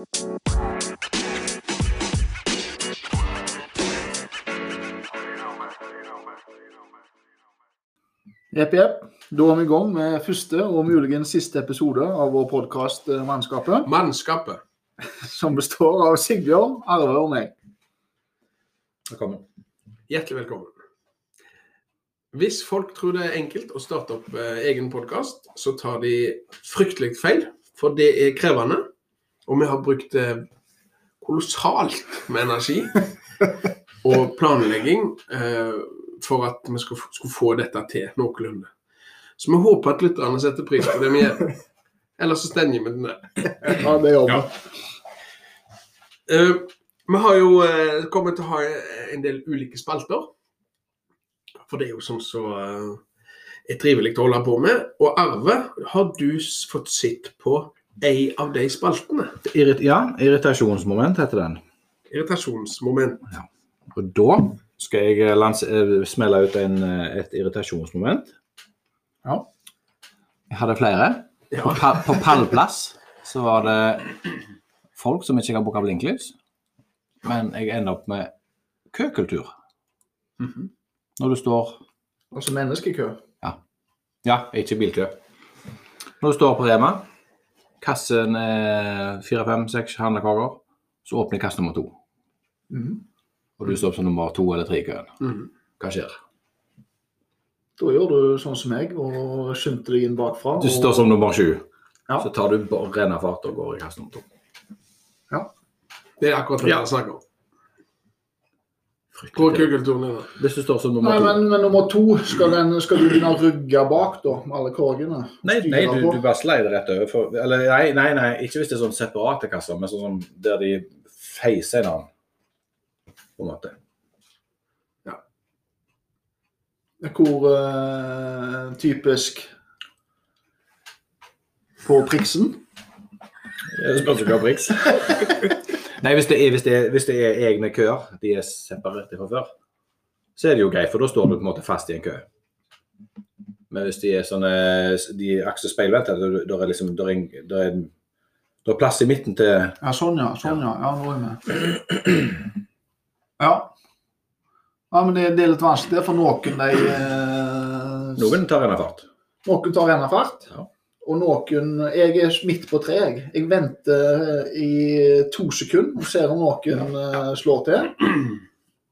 Jepp, jepp. Da er vi i gang med første og muligens siste episode av vår podkast Mannskapet. Mannskapet. Som består av Sigbjørn, Arve og meg. Velkommen. Hjertelig velkommen. Hvis folk tror det er enkelt å starte opp eh, egen podkast, så tar de fryktelig feil. For det er krevende. Og vi har brukt eh, kolossalt med energi og planlegging eh, for at vi skulle, skulle få dette til noenlunde. Så vi håper at lytterne setter pris på det vi gjør. Ellers så stenger vi den der. Ja, det gjør vi. Ja. Eh, vi har jo eh, kommet til å ha en del ulike spalter. For det er jo sånn så uh, er trivelig å holde på med. Og Arve, har du fått sitt på ei av de spaltene? Irrit ja, irritasjonsmoment heter den. Irritasjonsmoment. Og da skal jeg eh, eh, smelle ut en, eh, et irritasjonsmoment. Ja. Jeg hadde flere. Ja. På, pa på pallplass så var det folk som ikke har booka blinklys. Men jeg ender opp med køkultur. Når du står Altså menneskekø. Ja, ikke bilkø. Når du står på Rema, kassen er fire, fem, seks handlekaker, så åpner kasse nummer to. Mm. Og du står opp som nummer to eller tre i køen. Mm. Hva skjer? Da gjør du sånn som meg og skynder deg inn bakfra. Du og- står som nummer sju. Ja. Så tar du bare rennafart og går i kasse nummer to. Ja. Det er akkurat det Ja. jeg snakker om. Da. Hvis du står som nummer Nei, to men, men nummer to, skal, den, skal du begynne å rugge bak da, med alle korgene? Nei, nei du, du bare slider rett over. For, eller nei, nei, nei, ikke hvis det er sånn separate kasser, men sånn som der de feiser en annen. På en måte. Hvor uh, typisk på priksen? Det spørs jo hva priks. Nei, hvis det, er, hvis, det er, hvis det er egne køer, de er separerte fra før, så er det jo greit, for da står du på en måte fast i en kø. Men hvis de er sånne de akse speilvendte, da da er liksom da er, da er, da er plass i midten til Ja, sånn ja. Sånn ja. Ja, nå er vi med. Ja. Ja, men det, det er litt vanskelig for noen. De, eh, Noen tar rennafart. Noen tar rennafart. Ja. Og noen Jeg er midt på treet. jeg. Jeg venter i to sekunder og ser om noen eh, slår til.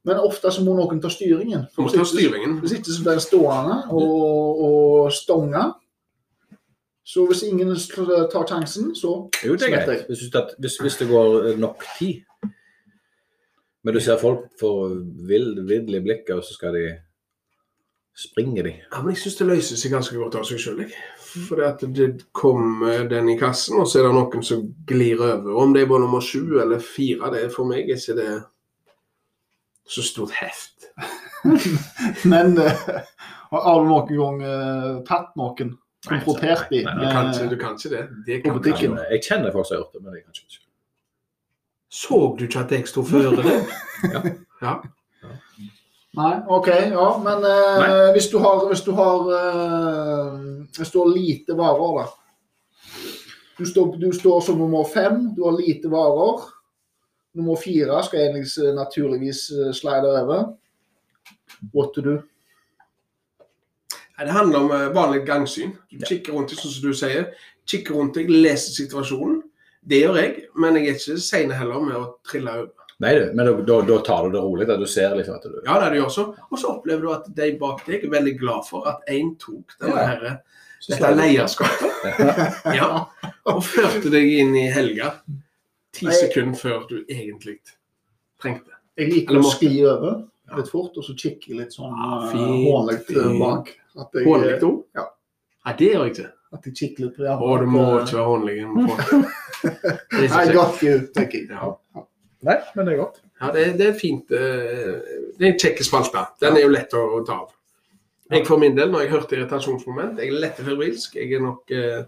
Men ofte så må noen ta styringen. Må ta styringen. Hvis ikke så blir jeg stående og, og stonge. Så hvis ingen tar sjansen, så Jo, det er Smetter greit. Hvis, du hvis, hvis det går nok tid. Men du ser folk får vill, i blikket, og så skal de springe de. Ja, men jeg syns det løser seg ganske godt av seg sjøl. For det kommer den i kassen, og så er det noen som glir over. Om det er bare nummer sju eller fire, det er for meg ikke det så stort heft. Men uh, har du noen gang uh, tatt noen? Konfrontert dem? Du kan ikke, du kan ikke det. det kan ikke. Jeg kjenner folk som har gjort det, men jeg kan ikke. Så du ikke at jeg sto før det? Ja. ja. Nei, OK. Ja, men eh, hvis du har, hvis du har eh, Hvis du har lite varer, da. Du står, du står som nummer fem, du har lite varer. Nummer fire skal egentlig naturligvis eh, slide over. What to do? Det handler om eh, vanlig gangsyn. Du kikker rundt deg, sånn som du sier. Kikker rundt deg, leser situasjonen. Det gjør jeg, men jeg er ikke sein heller med å trille over. Nei, du, men da, da, da tar du det rolig. Da. Du ser liksom at du Ja, det du gjør så. Og så opplever du at de bak deg er veldig glad for at én tok denne Ja. herre dette leierskapet. Ja. Og førte deg inn i helga ti sekunder før du egentlig trengte. Jeg liker Eller å skli over litt fort, og så kikke litt sånn Ja, uh, hånlig eh, bak. Hånlig òg? Ja. ja, det gjør jeg ikke. At jeg kikker litt på det. Å, du må ikke være hånlig. I got you, tenker jeg. Ja. Nei, men det er godt. Ja, det, det er fint. eh, Det er en kjekk spalte. Den er jo lett å, å ta av. Jeg for min del, når jeg hørte irritasjonsmoment, jeg er lett febrilsk. Jeg er nok eh,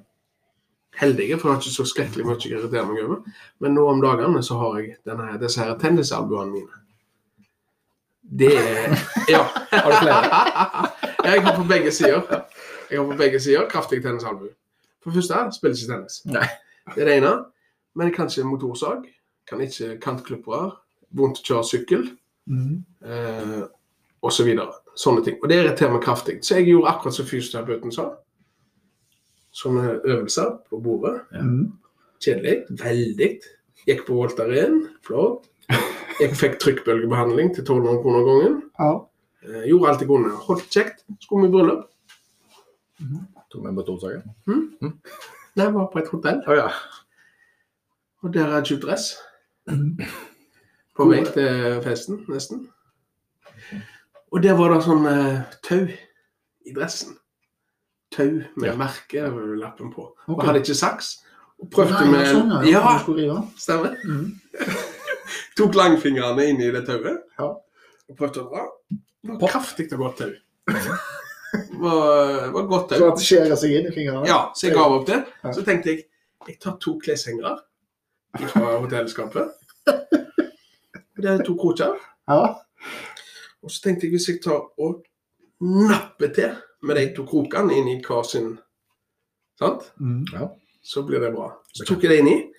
heldig, for jeg har ikke så skrekkelig mye å irritere meg over. Men nå om dagene så har jeg denne, disse her tennisalbuene mine. Det er Ja. Har du flere? jeg har på begge sider. Jeg har på begge sider kraftig tennisalbue. For det første spiller ikke tennis. Nei. Det er det ene. men kanskje motorsag. Kan ikke kantklippere. Vondt å kjøre sykkel. mm. Eh, og så videre. Sånne ting. Og det irriterer meg kraftig. Så jeg gjorde akkurat som fysioterapeuten sa. Sånne øvelser på bordet. Ja. Kjedelig. Veldig. Gikk på Voltaren. Flott. Jeg fikk trykkbølgebehandling til 1200 kroner gangen. Ja. Eh, gjorde alt jeg kunne. Holdt kjekt. Skulle vi i bryllup. Tok med motorsagen. Nei, jeg var på et hotell. Å ja. Og der er jeg dress. På vei til festen, nesten. Og der var det sånn eh, tau i dressen. Tau med Ja. merkelappen på. Og hadde ikke saks. Og prøvde Nei, med sånn, ja. Ja, rive. stemmer. Mm. Tok langfingrene inn i det tauet. Ja. Og prøvde å dra. Det var kraftig og godt tau. Var, var godt tau. Så det skjærer seg inn i fingrene? Ja, så jeg ga opp det. Så tenkte jeg jeg tar to kleshengere fra hotellskapet. Det er to kroker. Ja. Og så tenkte jeg hvis jeg tar og napper til med de to krokene inn i hver sin Sant? Mhm. Så blir det bra. Så tok jeg det inn i,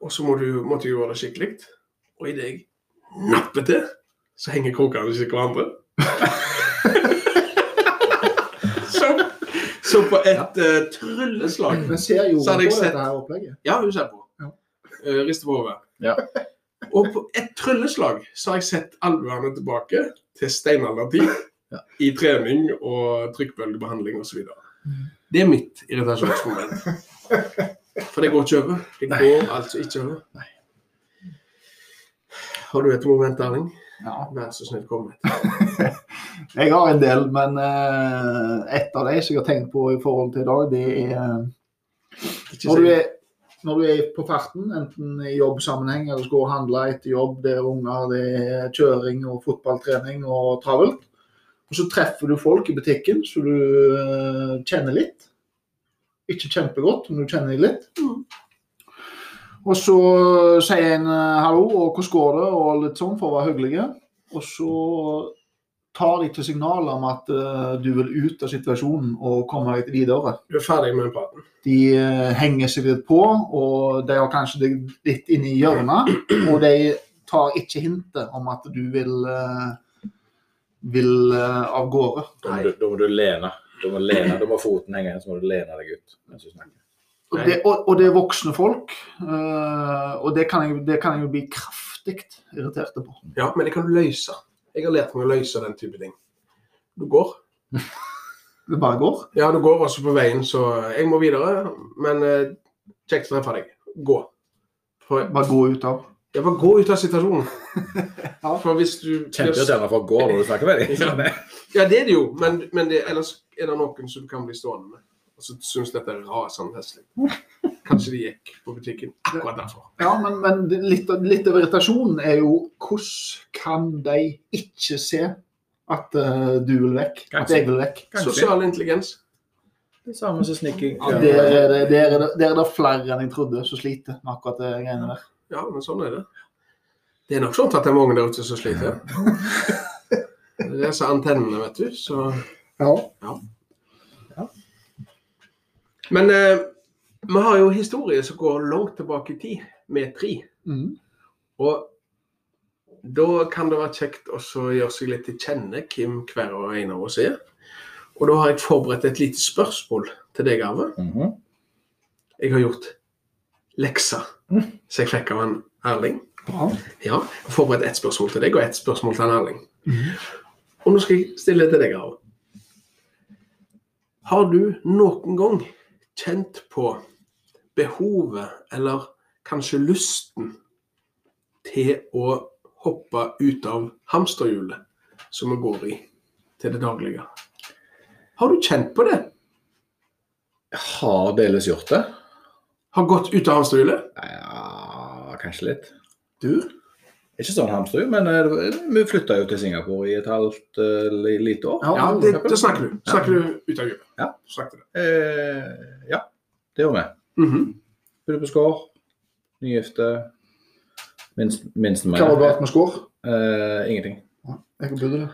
og så må du, måtte jeg gjøre det skikkelig. Og idet jeg napper til, så henger krokene ikke hverandre. så, så på et eh, trylleslag Men ser jo på dette her opplegget? Ja, hun ser på. Ja. Uh, rister på hodet. Ja. Og på et trylleslag så har jeg sett albuene tilbake til steinaldertid. Ja. I trening og trykkbølgebehandling osv. Mm. Det er mitt irritasjonsmoment. For det går ikke over. Det går altså ikke over. Nei. Har du et moment, Erling? Ja. Vær så snill, kom med et. Jeg har en del, men uh, et av de som jeg har tenkt på i forhold til i dag, det er uh, når du er, når du er på farten, enten i jobbsammenheng eller skal gå og handle etter jobb, det er unger, det er kjøring og fotballtrening og travelt. Og så treffer du folk i butikken så du eh, kjenner litt. Ikke kjempegodt, men du kjenner dem litt. Mm. Og så sier en eh, hallo og hvordan går det, og litt sånn for å være hyggelige. Og så tar de til signalet om at uh, du vil ut av situasjonen og komme deg videre. Du er ferdig med praten. De uh, henger seg litt på, og de har kanskje deg litt inne i hjørnet. Og de tar ikke hintet om at du vil, uh, vil av gårde. Da må, du, da må du lene. Du må lene, da må foten henge så må du lene deg ut mens du snakker. Og det, og, og det er voksne folk, eh, og det kan jeg, det kan jeg jo bli kraftig irritert på. Ja, men det kan du løse. Jeg har lært meg å løse den type ting. Du går. Det bare går. Ja, du går også på veien, så jeg må videre. Men eh, kjekt å treffe deg. Gå. For, Bare gå ut av. ja, bare gå ut av situasjonen. Ja. For hvis du Kjempeirriterende for å gå når du snakker med dem. Ja, det er det jo, men, men det, ellers er det noen som du kan bli stående med. Og så syns dette er rasende heslig. Kanskje de gikk på butikken akkurat derfor. Ja, men, men litt, litt av irritasjonen er jo hvordan kan de ikke se at uh, du vil vekk? At jeg vil vekk? Kanskje. Sosial intelligens. Det samme som snikking. Ja, der, er det, der, er det, der er det flere enn jeg trodde som sliter med akkurat det greiene der. Ja, men sånn er det. Det er nok sånn at det er mange der ute som sliter. Det er disse antennene, vet du. Så Ja. Men eh, vi har jo historie som går langt tilbake i tid, med tre. Mm. Og da kan det være kjekt å gjøre seg litt til kjenne hvem hver og en av oss er. Og da har jeg forberedt et lite spørsmål til deg, Arve. Mhm. Jeg har gjort lekser som jeg fikk av en Erling. Bra. Ja, jeg har forberedt ett spørsmål til deg og ett spørsmål til en Erling. -hmm. Og nå skal jeg stille det til deg, Arve. Har du noen gang kjent på behovet, eller kanskje lysten, til å hoppe ut av hamsterhjulet som vi går i til det daglige? Har du kjent på det? Har delvis gjort det. Har gått ut av hamsterhjulet? Ja, kanskje litt. Du? Ikke sånn hamsterhjul, men eh, vi flytta jo til Singapore i et halvt uh, lite år. Ja, det, det snakker du. Snakker du ut av hjulet? Ja. Du. Eh, ja, det gjorde vi. Mhm. Bodde på Skår. Nygifte. Minst, minstemann. Hva var vært med skår? Uh, ingenting. Jeg burde det.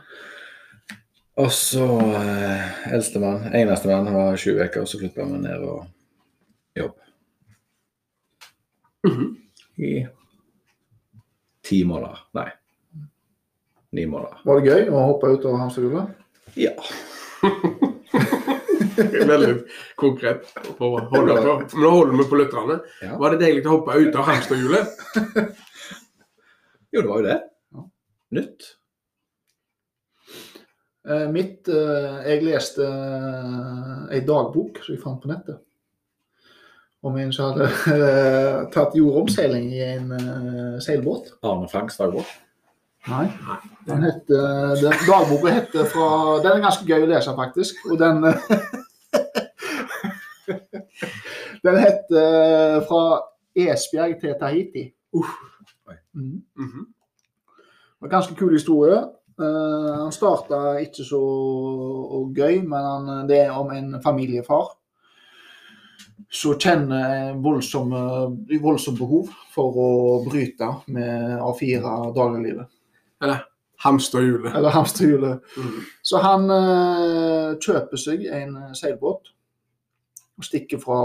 Og så uh, eldstemann, enestemann, var 20 uker, så flytta vi ned og jobb. Mhm. i ti måneder. Nei, ni måneder. Var det gøy å hoppe ut av hamsterhjulet? Ja. Veldig konkret. På, å holde på. Men nå holder vi på lytterne. Ja. Var det deilig å hoppe ut av hamsterhjulet? Jo, det var jo det. Nytt. Eh, mitt eh, Jeg leste eh, ei dagbok som jeg fant på nettet. Om en som hadde eh, tatt jordomseiling i en eh, seilbåt. Arne Franks dagbok. Nei. Den heter, den, dagboka heter fra Den er ganske gøy å lese, faktisk. Og den Den heter 'Fra Esbjerg til Tahiti'. Uh. Mm. Mhm. Det var en ganske kul historie. Uh, han starta ikke så gøy, men han, det er om en familiefar som kjenner voldsomme, voldsomt behov for å bryte med A4 dagliglivet. Hamsterhjulet. Eller hamsterhjulet. Mhm. Så han uh, kjøper seg en seilbåt og stikker fra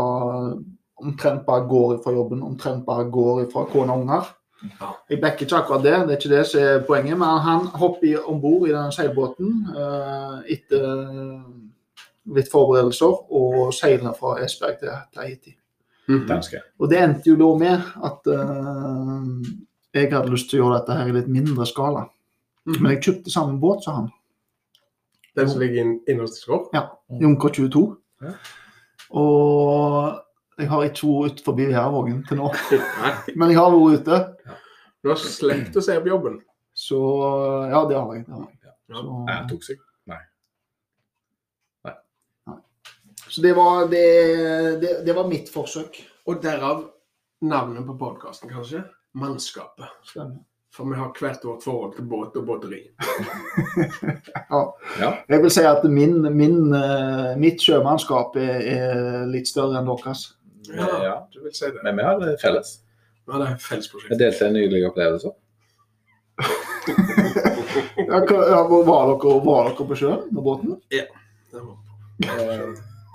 omtrent bare går fra jobben, omtrent bare går fra kone og unger. Ja. Jeg backer ikke akkurat det, det er ikke det som er poenget, men han hopper om bord i den seilbåten eh, etter litt forberedelser og seiler fra Esberg til Tahiti. Mm. Og det endte jo da med at eh, jeg hadde lyst til å gjøre dette her i litt mindre skala. Mhm. Men jeg kjøpte samme båt som han. Den som ligger inn, innerst i skår? Junker 22. Ja. Og jeg har ikke vært forbi Værvågen til nå, men jeg har vært ute. Du har slengt å se opp jobben. Så ja, det har jeg. Det har jeg. Ja. Så, Nei, han tok seg. så det, var, det, det, det var mitt forsøk. Og derav navnet på podkasten, kanskje. Mannskapet. Stemmer. For vi har hvert vårt forhold til båt og båteri. Ja. Jeg vil si at min, min, eh, mitt sjømannskap er, er litt større enn deres. Ja, Ja. du vil si det. Men vi har det felles. Ja, det er prosjekt. Vi delte en nydelig opplevelse. Ja, hva- ja, var, dere, var dere på sjøen med båten? Det var-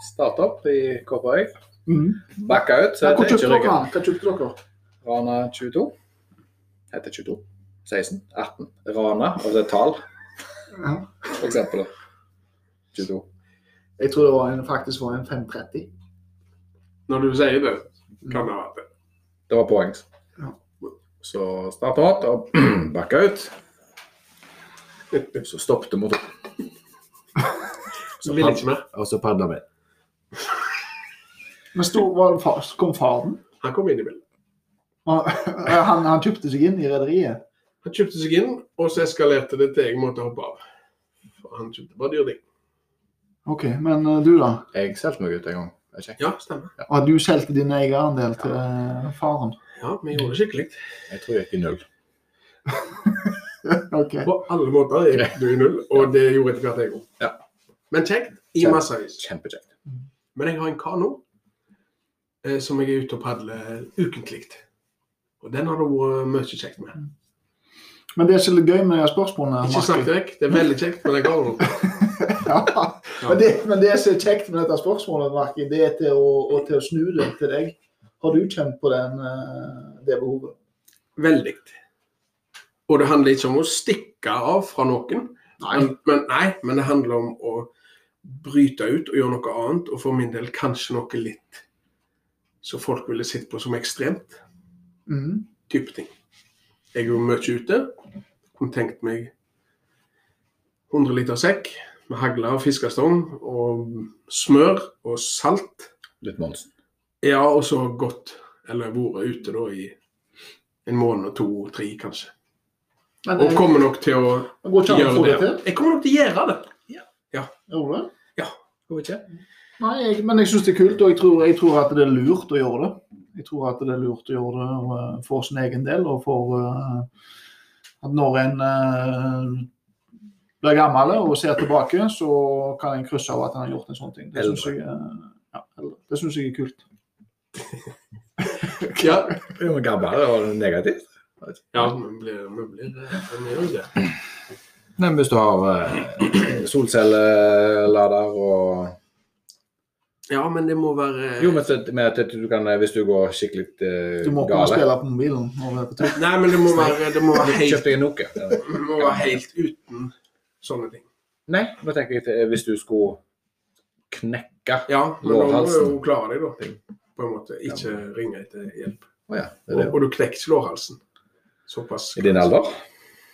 Start opp i Kopperøy. Mm. Bakka ut. Ja, Hva kjøpte dere? Hva kjøpte dere? Rana 22. Heter 22. 16. 18. Rana, det er tall, Ja. for eksempel. 22. Jeg tror det var en, faktisk var en 530. Når du sier det, kan det ha vært det. Det var poeng. Ja. Så starta opp og bakka ut. Så stoppet motoren. Så vil ikke mer. Og så padla vi. Men sto, var kom faren? Han kom inn i bildet. Han, han kjøpte seg inn i rederiet? Han kjøpte seg inn, og så eskalerte det til jeg måtte hoppe av. For han kjøpte bare dyre ting. OK, men eh, du, da? Jeg solgte meg ut en gang. Er. Ja, stemmer. Og du solgte din eierandel til ja. faren? Ja, vi gjorde det skikkelig. Jeg tror jeg gikk i null. okay. På alle måter gikk du i null, og det gjorde etter hvert jeg òg. Ja. Men kjekt. I Kjempe- massevis. Kjempekjekt. Men jeg har en kano eh, som jeg er ute og padler ukentlig. Og den har det vært mye kjekt med. Men det som er litt gøy med de spørsmålene Ikke snakk Martin- vekk, det er veldig kjekt med den kanoen. ja. men, det, men det som er kjekt med dette spørsmålet, Marki, det er til å, og til å snu det til deg. Har du kjent på den, eh, det behovet? Veldig. Og det handler ikke om å stikke av fra noen, men, men, nei, men det handler om å bryte ut og gjøre noe annet, og for min del kanskje noe litt så folk ville sett på som ekstremt. Mhm. type ting. Jeg er jo mye ute. Kunne tenkt meg 100 liter sekk med hagle og fiskestang og smør og salt. Litt Monsen. Ja, og så gått, eller vært ute da i en måned, to, tre kanskje. Men Og kommer nok til å gjøre det det. til? Jeg kommer nok til å gjøre det. Gjorde du det? Går ikke? Nei, jeg, men jeg syns det er kult, og jeg tror, jeg tror at det er lurt å gjøre det. Jeg tror at det er lurt å gjøre det eh, for sin egen del, og for eh, at når en eh, blir gammel og ser tilbake, så kan en krysse av at en har gjort en sånn ting. Det syns jeg, ja, synes jeg er kult. Ja, vi men gammel og negativt. ja vi blir, vi blir, jo det. Nei, hvis du har solcellelader og Ja, men det må være Jo, men så- med at du kan, eh, hvis du går skikkelig uh, Du må kunne gale spille på mobilen. når du er på tur. Nei, men det må være, det må være helt, Nokia? det må være helt uten sånne ting. Nei, nå tenker jeg til eh, hvis du skulle knekke Ja, men da må du jo klare deg, da. På en måte. Ikke ringe etter hjelp. Oh, ja, det er Og, det. og du knekker ikke lårhalsen. Såpass. I din alder?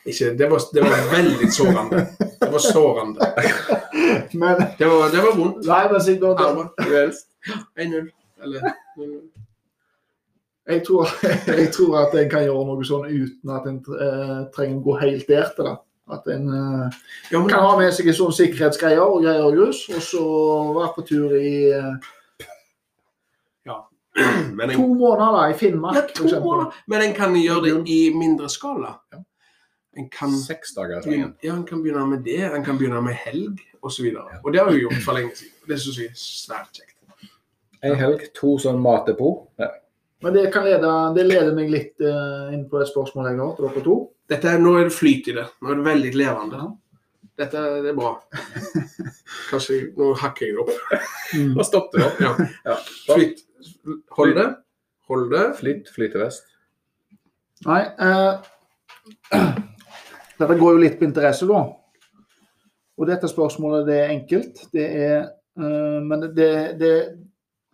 Ikke, det, var, det var veldig sårende. Det var sårende. Men Det var, det var vondt. Nei, men si. Du helst. 1-0. Eller 0-0. jeg tror, jeg tror at en kan gjøre noe sånn uten at en eh, trenger å gå helt der til det. At en eh, Ja, kan ha med seg en sånn sikkerhetsgreier og greier og grus, og så være på tur i ja. Men to måneder da, i Finnmark, ja, to måneder. Men en kan gjøre det i mindre skala. Ja. En kan, Seks dager begynne, ja, en kan begynne med det, en kan begynne med helg osv. Og, og det har vi gjort for lenge siden. Det syns jeg er svært kjekt. En helg, to sånn matepo Ja. Men det, kan lede, det leder meg litt uh, inn på et spørsmål jeg har til dere to. Dette, er- nå er det flyt i det. Nå er det veldig levende. Dette det er bra. Kanskje Nå hakker jeg det opp. Nå stoppet det opp. Ja. Ja. Flyt. Hold det. Hold det. Flyt, flytevest. Nei, eh, dette går jo litt på interesse, da. Og dette spørsmålet det er enkelt. Det er, uh, men det, det,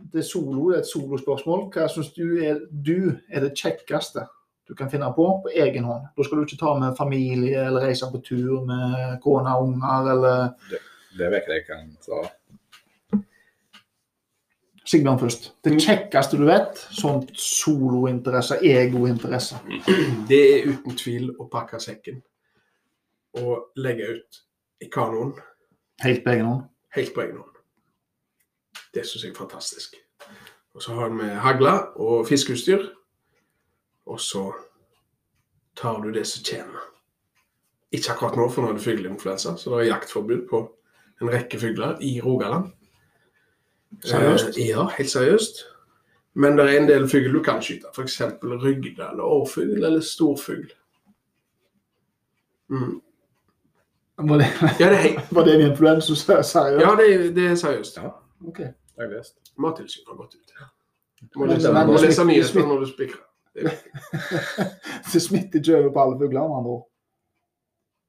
det er solo, det er et solospørsmål. Hva syns du er, du er det kjekkeste du kan finne på på egen hånd? Da skal du ikke ta med familie eller reise på tur med kone og unger eller Det vet jeg jeg kan svare. Sigbjørn først. Det kjekkeste du vet, sånn solointeresse, egointeresse. Det er uten tvil å pakke sekken og legge ut i kanoen Helt på egen hånd. helt på egen hånd. Det syns jeg er fantastisk. Og så har vi hagla og fiskeutstyr. Og så tar du det som kommer. Ikke akkurat nå, for nå er det fugleinfluensa, så det er jaktforbud på en rekke fugler i Rogaland. Seriøst? Eh, ja, helt seriøst. Men det er en del fugl du kan skyte. F.eks. rygde eller årfugl eller storfugl. Mm. Var det, Ja, det var det en influensa, seriøst? ja det, det er seriøst. Ja. Ok. Har. Mattilsynet har gått ut. Du må lese, det nyheter når du spikrer. Det smitter ikke over på alle fugler, med andre ord.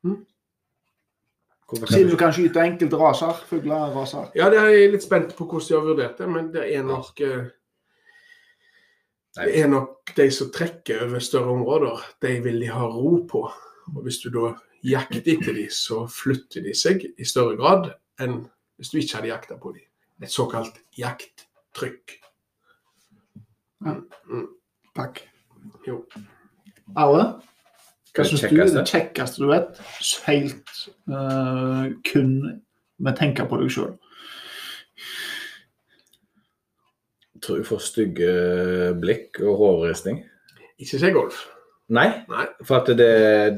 Hmm? Siden kan du kan skyte enkelte raser, fugleraser. Ja, det er jeg litt spent på hvordan de har vurdert det, men det er nok eh, Det er nok de som trekker over større områder, de vil de ha ro på. Og hvis du da jakter etter dem, så flytter de seg i større grad enn hvis du ikke hadde jakta på dem. Et såkalt jakttrykk. Takk. Jo. Alle? hva syns du er det kjekkeste du vet? Helt uh, kun med å tenke på deg sjøl. tror jeg får stygge blikk og hårreisning. Ikke se golf. Nei, Nei. for at det,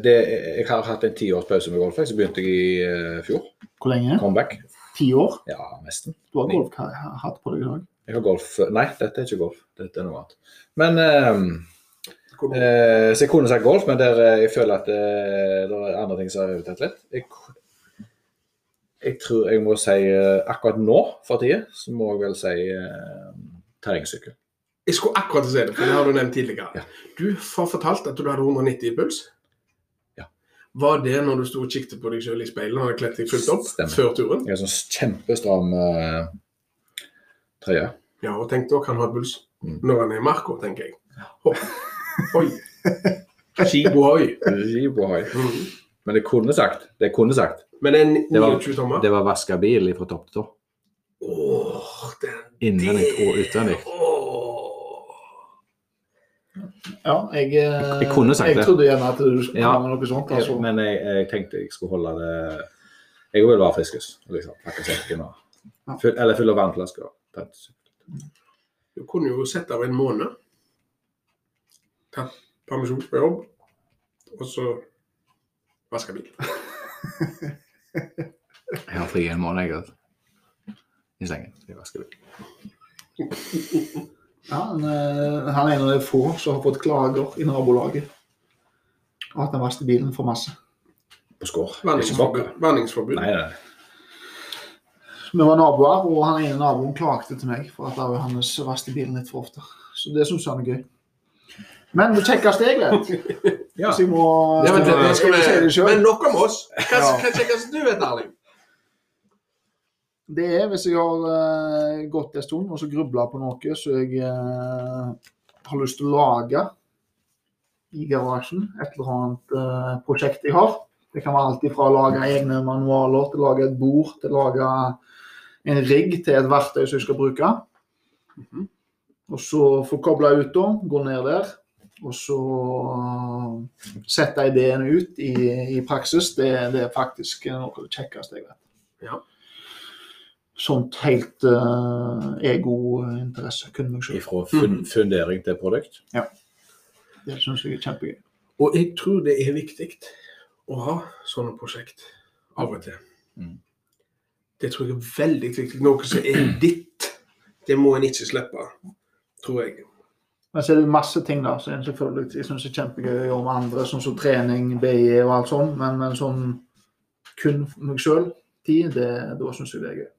det Jeg har hatt en tiårspause med golf. Så begynte jeg i uh, fjor. Hvor lenge? Comeback. Ti år? Ja, nesten. Du har golfhatt på deg i dag. Jeg har golf Nei, dette er ikke golf. Dette er noe annet. Men Hvor- eh, Så jeg kunne sagt golf, men der eh, jeg føler at eh, det er andre ting som har overtatt litt. Jeg, jeg tror jeg må si eh, akkurat nå for tida, så må jeg vel si eh, terrengsykkel. Jeg skulle akkurat si det, for det har du nevnt tidligere. Ja. Du har fortalt at du hadde 190 i puls. Ja. Var det når du sto og kikket på deg selv i speilet og hadde kledd deg fullt opp Stemmer. før turen? Jeg har sånn kjempestram uh, trøye. Ja, og tenk dere han har puls Mm. når han er i marka, tenker jeg. Oh. Oi. Skibohoi. Skibohoi. Mm. Men det kunne sagt. Det kunne sagt. Men en Det var- 29 tommer Det var vaska bil fra topp til tå. Innvendig og utvendig. Åh. Ja, jeg, eh, Jeg kunne sagt jeg det. trodde gjerne at du skulle Ja. komme med noe sånt. Altså. Men jeg, jeg tenkte jeg skulle holde det Jeg vil være friskus. Liksom. Sekken og Ja. fyll, Eller fylle vannflasker. Du kunne jo sett av en måned. Tatt permisjon på jobb, og så vaske bil. Jeg har fri en måned, jeg. I sengen. Jeg vasker bil. Ja, han, eh, han er en av de få som har fått klager i nabolaget. Og at han vasket bilen for masse. På skår. Vanningsforbud. Nei, nei. Vi var naboer, og han ene naboen klagde til meg for at hans vasket bilen litt for ofte. Så det syns han er gøy. Men det kjekkeste jeg vet Ja. Så jeg må Ja, men, det, det skal vi må det men nok om oss. Hva Ja. hva kjekkeste du vet, Erling? Det er hvis jeg har eh, gått en stund og så grubla på noe så jeg eh, har lyst til å lage i garasjen. Et eller annet eh, prosjekt jeg har. Det kan være alt fra å lage egne manualer til å lage et bord, til å lage en rigg til et verktøy som jeg skal bruke. Mhm. Og så få kobla ut da, gå ned der. Og så sette ideene ut i, i praksis. Det, det er faktisk noe av det kjekkeste jeg vet. Ja. Sånt helt uh, egointeresse. Kun meg selv. Fra fun fundering til produkt. Ja. Det syns jeg er kjempegøy. Og jeg tror det er viktig å ha sånne prosjekt av og til. Mm. Det tror jeg er veldig viktig. Noe som er ditt, det må en ikke slippe, tror jeg. Men så er det masse ting da, som jeg selvfølgelig jeg synes er kjempegøy å gjøre med andre, sånn som trening, BI og alt sånt. Men, men sånn kun meg sjøl-tid, da syns jeg det er gøy.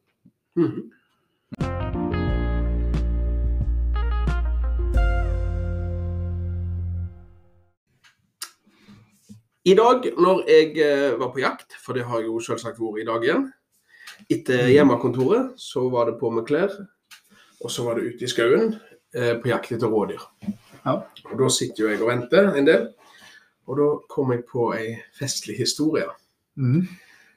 Mhm. I dag, når jeg eh, var på jakt, for det har jeg jo selvsagt vært i dag igjen Etter hjemmekontoret så var det på med klær, og så var det ute i skauen eh, på jakt etter rådyr. Ja. Og Da sitter jo jeg og venter en del, og da kom jeg på ei festlig historie Mm.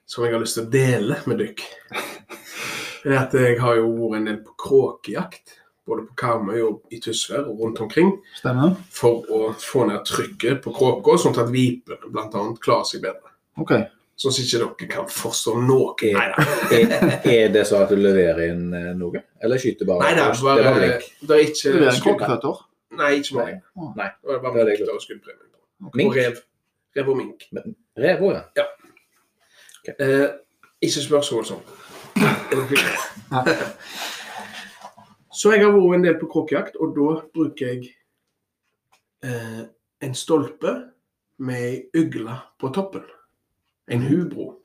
som jeg har lyst til å dele med dere. Er at jeg har jo vært en del på kråkejakt, både på Karmøy og i Tysvær og rundt omkring, Stemmer? for å få ned trykket på kråka, sånn at vipene bl.a. klarer seg bedre. Okay. Sånn at ikke dere kan forstå noe. Er, er, er det sånn at du leverer inn eh, noe? Eller skyter bare? Nei, det er det bare bare. Det er ikke Det er ikke kokkeføtter. Nei, ikke bare. Nei. Det er bare Det er det mink og skuddpremie? Og rev. Rev og mink. Rev òg, ja. Eh, ikke spørsmål så Så jeg har vært en del på kråkejakt, og da bruker jeg eh, en stolpe med ei ugle på toppen. En hubro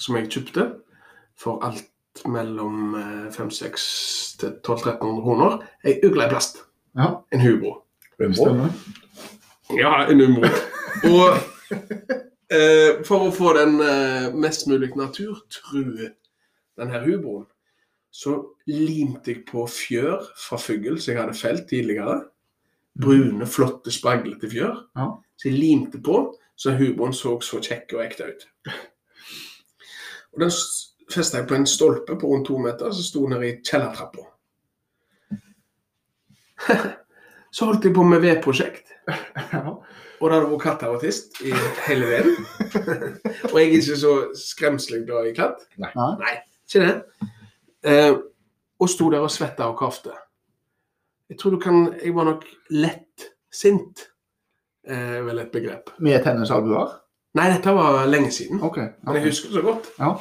som jeg kjøpte for alt mellom eh, 500-600 til 1200-1300 kroner. Ei ugle i plast. Ja, En hubro. Stemmer. Ja, en hubro Og eh, for å få den eh, mest mulig naturtrue, den her så limte jeg på fjør fra fugl som jeg hadde felt tidligere. Brune, flotte, spraglete fjør. Ja. Så jeg limte på, så hubroen så så kjekk og ekte ut. Og den festa jeg på en stolpe på rundt to meter, som sto nede i kjellertrappa. Så holdt jeg på med vedprosjekt. Ja. Og det hadde vært kattautist i hele veien. og jeg er ikke så skremselig glad i katt. Nei. Nei, ikke det. Eh, og sto der og svetta og kafte. Jeg tror du kan Jeg var nok lett sint, eh, vel et begrep. Med tennisalbuer? Nei, dette var lenge siden. OK. Men jeg husker det så godt. Ja.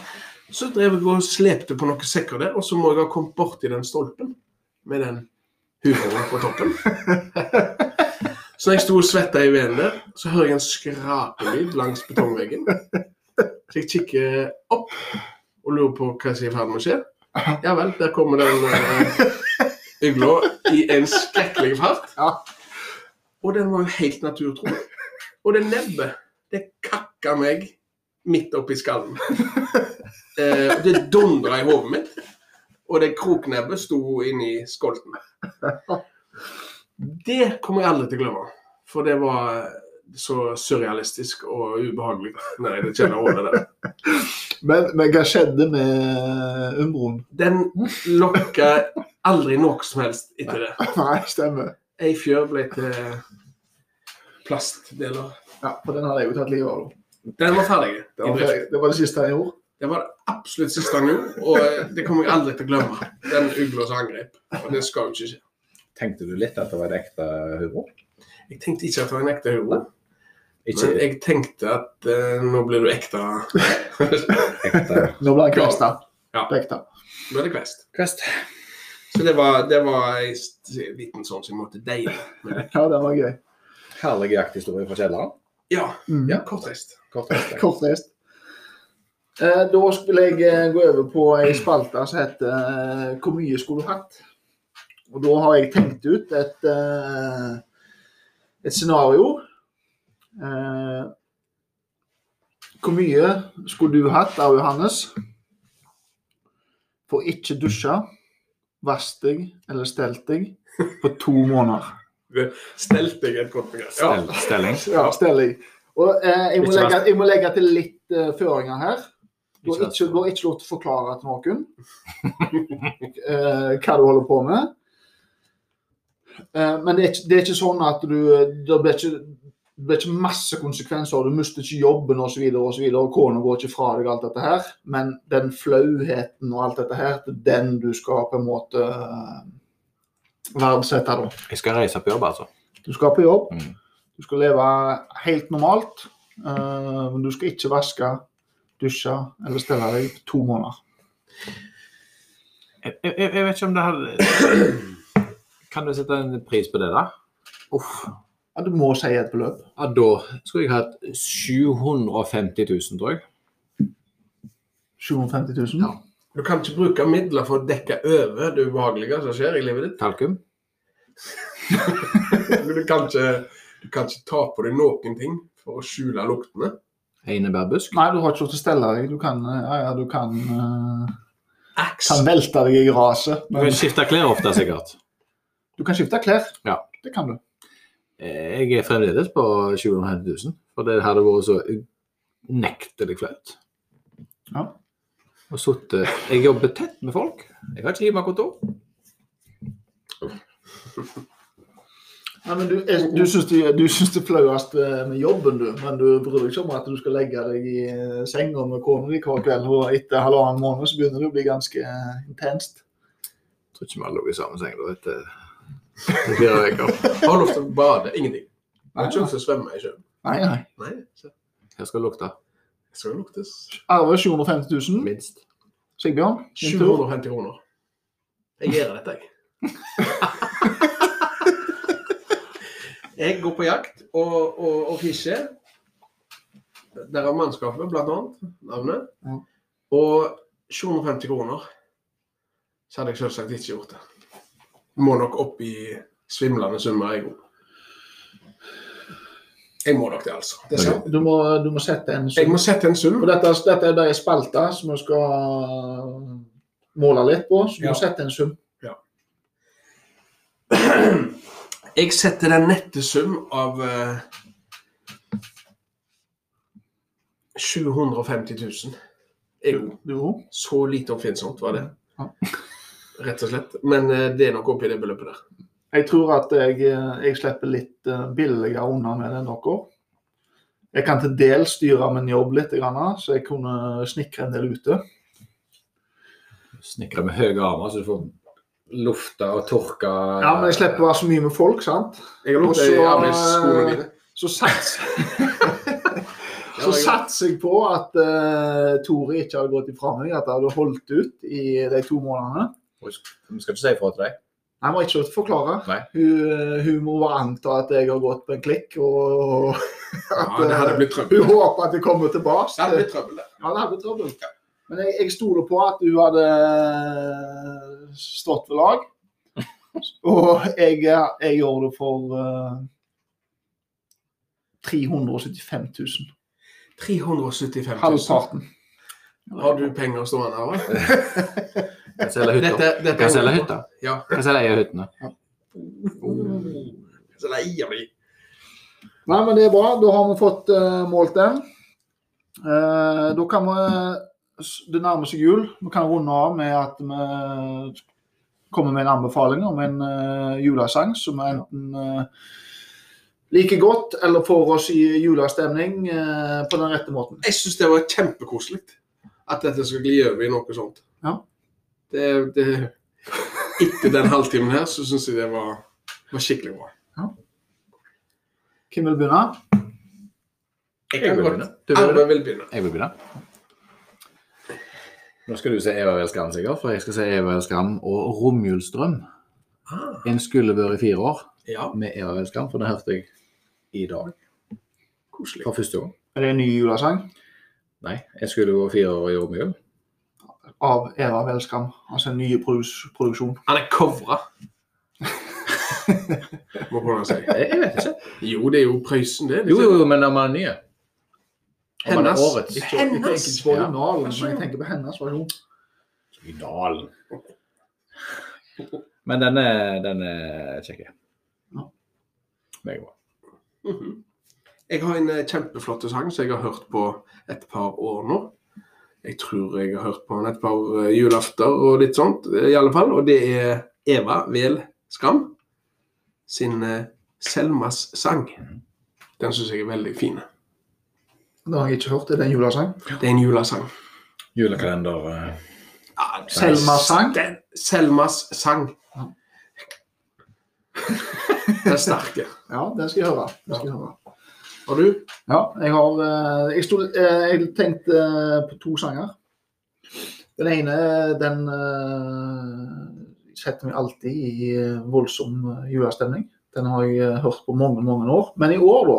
Så drev jeg og slepte på noen sekker der, og så må jeg ha kommet borti den stolpen med den humoren på toppen. Så når jeg sto og svetta i veden der, så hører jeg en skrapelyd langs betongveggen. Så jeg kikker opp og lurer på hva som er i ferd med å skje. Ja vel, der kommer den uh, ugla i en skrekkelig fart. Ja. Og den var jo helt naturtro. Og det nebbet, det kakka meg midt oppi skallen. Eh, det dundra i hodet mitt, og det kroknebbet sto inni skolten. Det kommer jeg aldri til å glemme, for det var så surrealistisk og ubehagelig Nei, det kjenner kjellerhullet der. Men, men hva skjedde med umbroen? Den lokka aldri noe som helst etter det. Nei, stemmer. Ei fjør ble til plastdeler. Ja, for den hadde jeg jo tatt livet av. Den var ferdig. Det var, ferdig. det var det siste jeg gjorde. Det var det absolutt siste han gjorde, og det kommer jeg aldri til å glemme. Den ugla som angrep. Og det skal jo ikke skje. Tenkte du litt at det var et ekte hubro? Jeg tenkte ikke at det var en ekte euro. Ikke men jeg tenkte at uh, nå blir du ekte ekte Nå ble jeg kvesta. Ja. På ekte. Nå er det kvest. kvest. Så det var, det var en liten sånn som jeg måtte deile med. Ja, det var gøy. Herlig jakthistorie fra kjelleren. Ja, Mm. ja kortreist. Kort og Kort Kortreist. Eh, Da skulle jeg eh, gå over på ei spalte som heter eh, 'Hvor mye skulle du hatt?' Og da har jeg tenkt ut et, eh, et scenario. Eh, Hvor mye skulle du hatt av Johannes for ikke dusje, vaske deg eller stelt deg på to måneder? Stelt deg et godt begrep. Ja. Stelling. Ja, stelling. Og eh, jeg, må legge, jeg må legge til litt eh, føringer her. Du har Ikke ikke, du har ikke lov til å forklare til noen eh, hva du holder på med. Eh, men det er, ikke, det er ikke sånn at du Det blir ikke, det blir ikke masse konsekvenser. Du mister ikke jobben osv. Og, så videre, og kona går ikke fra deg alt dette her. Men den flauheten og alt dette her, det er den du skal på en måte eh, verdsette da. Jeg skal reise på jobb, altså. Du skal på jobb. Mm. Du skal leve helt normalt. eh, men du skal ikke vaske, dusje eller stelle deg på to måneder. Jeg, jeg, jeg vet ikke om det hadde Kan du sette en pris på det, da? Uff. Ja, du må si et beløp. Ja, da skulle jeg hatt 750 000, tror jeg. 750 000. Ja. Du kan ikke bruke midler for å dekke over det ubehagelige som skjer i livet ditt. Talkum. Du kan ikke, du kan ikke ta på deg noen ting for å skjule luktene. Einebærbusk. Nei, du har ikke lov til å stelle deg. Du kan, eh, ja, ja, du kan, uh, kan velte deg i gresset. Du Men kan skifte klær ofte, sikkert. Du kan skifte klær. Ja. Det kan du. Jeg er fremdeles på 750 000, for det hadde vært så unektelig flaut. Ja. Og sittet Jeg jobber tett med folk. Jeg har ikke hjemmekontor. Nei, men du, jeg- du syns det, du syns det er flauest med jobben, du. Men du bryr deg ikke om at du skal legge deg i senga med kona di hver kveld. Og etter halvannen måned så begynner det å bli ganske intenst. Jeg tror ikke vi har ligget i samme seng da etter fire uker. Har lov til å bade. Ingenting. Har Nei, ikke lov til å svømme i sjøen. nei. nei. Nei, så Her skal det lukte. Her skal det luktes. Arve 750 000. Minst. Sigbjørn, 750 kroner. Jeg gjør dette, jeg. Jeg går på jakt og, og, og fisker. Der har mannskapet blant annet navnet. Ja. Og 750 kroner. Så hadde jeg selvsagt ikke gjort det. Må nok opp i svimlende summer, jeg òg. Jeg må nok det, altså. Det er. Du må, du må sette en sum? Jeg må sette en sum. For dette, dette er de spalter som vi skal måle litt på. Så du Ja. må sette en sum. Ja. Jeg setter den nette sum av eh, 750 000. Jeg, Du så lite oppfinnsomt var det. Ja. Rett og slett. Men eh, det er nok oppi det beløpet der. Jeg tror at jeg, eh, jeg slipper litt eh, billigere unna med det enn dere. Jeg kan til dels styre min jobb litt, så jeg kunne snikre en del ute. Snikre med høye armer, så du får lufta og tørka Ja, Men jeg slipper å være så mye med folk, sant. Jeg har lukta i arbeidsskoene dine. Så satser, så jeg- satser jeg på at uh, Tore ikke hadde gått ifra meg, at jeg hadde holdt ut i de to månedene. Vi skal ikke si ifra til deg. Jeg må ikke forklare. Nei. Hun, eh, hun må bare anta at jeg har gått på en klikk, og Ja, at det hadde eh, blitt hun håper at jeg kommer tilbake. Det hadde blitt trøbbel. Ja, det hadde blitt trøbbel. Men jeg, jeg stoler på at hun hadde stått ved lag. Og jeg, jeg gjør det for uh, 375 000. 375 000. Halvparten. Har du penger stående her? hva? Kan selge hytta. Kan selge hytta. Ja. Kan selge ei av hyttene. Så leier vi. Nei, men det er bra. Da har vi fått uh, målt den. Uh, da kan vi Det nærmer seg jul. Vi kan runde av med at vi kommer med en anbefaling om en uh, julesang som er enten uh, liker godt eller får oss i julestemning på den rette måten. Jeg syns det var kjempekoselig at dette skal gli over i noe sånt. Ja. Det, det, etter den halvtimen her, så syns jeg det var, var skikkelig bra. Ja. Hvem vil begynne? Jeg vil begynne. Du vil begynne. Jeg vil begynne. Nå skal du si Eva Welskan, sikkert, for jeg skal si Eva Welskan og Romjulsdrøm. Ah, En skulle vært i fire år ja, med Eva Welskan, for det hørte jeg i dag koselig. for første gang. Er det en ny julesang? Nei, jeg skulle jo fire år i romjul. Av Eva Velskam, Altså en ny produksjon. Han er covra. Må kunne si. Jeg, vet ikke. Jo, det er jo Prøysen, det. Jo, jo, men om han er nye. Om han er Hennes. årets. Ikke, tenker ikke på Ja. men jeg tenker på hennes versjon. Originalen. Men den er, den er kjekk. Ja. Meget bra. Mhm. Jeg har en eh, kjempeflott sang som jeg har hørt på et par år nå. Jeg tror jeg har hørt på den et par eh, julafter og litt sånt, eh, i alle fall. Og det er Eva Vel Skam sin Selmas sang. Den syns jeg er veldig fin. Den har jeg ikke hørt. Er det en julesang? Det er en julesang. Julekalender. uh, Ja, Selmas sang? Den- Selmas sang. Ja. Den er sterke. Ja, den skal jeg høre. Den skal jeg høre. Og du? Ja, jeg har eh, Jeg, stod, eh, jeg tenkte eh, på to sanger. Den ene, den setter meg alltid i voldsom julestemning. Den har jeg hørt på mange, mange år. Men i år, da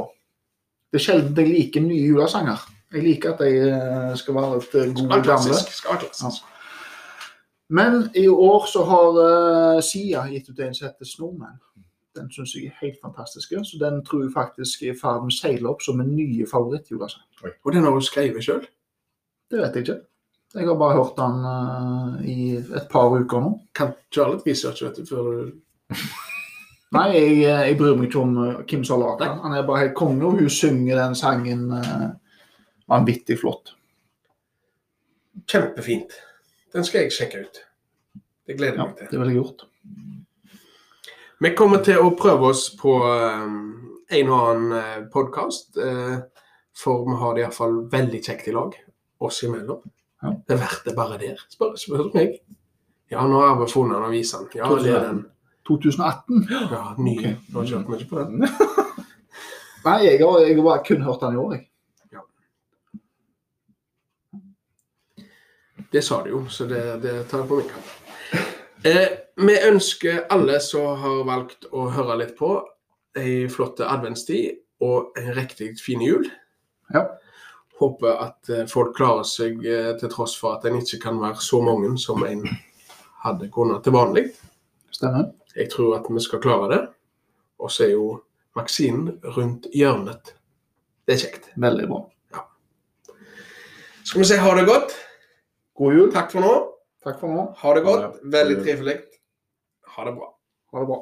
Det er sjelden jeg liker nye julesanger. Jeg liker at de skal være Skal gode gamle. klassisk. Skal være klassisk. Men i år så har Sia gitt ut en som heter Snowman. Den syns jeg er helt fantastisk. Så den tror jeg faktisk er i ferd med å seile opp som en nye favorittjulesang. Og den har hun skrevet sjøl. Det vet jeg ikke. Jeg har bare hørt den uh, i et par uker nå. Kan kjøre litt research vet du, før du Nei, jeg, eh, jeg bryr meg ikke om hvem som har lagd den. Han er bare helt konge, og hun synger den sangen uh, vanvittig flott. Kjempefint. Den skal jeg sjekke ut. Det gleder jeg Ja, meg til. det ville jeg gjort. Vi kommer til å prøve oss på eh, en og annen podkast. for vi har det iallfall veldig kjekt i lag, oss imellom. Ja. Det er verdt det bare der, spør, spør meg. Ja, nå har vi funnet den og vist den. Ja, det er den. 2018? Ja, ny. Okay. Nå har kjørt mye på den? Nei, jeg har, jeg har kun hørt den i år. Jeg. Det sa du jo, så det, det tar jeg på min kappe. Eh, vi ønsker alle som har valgt å høre litt på, ei flott adventstid og en riktig fin jul. Ja. Håper at eh, folk klarer seg eh, til tross for at en ikke kan være så mange som en hadde kunnet til vanlig. Stemmer. Jeg tror at vi skal klare det. Og så er jo vaksinen rundt hjørnet. Det er kjekt. Veldig bra. Skal vi si ha det godt? God jul. Takk for nå. Takk for nå. Ha det godt. Veldig trivelig. Ha det bra. Ha det bra.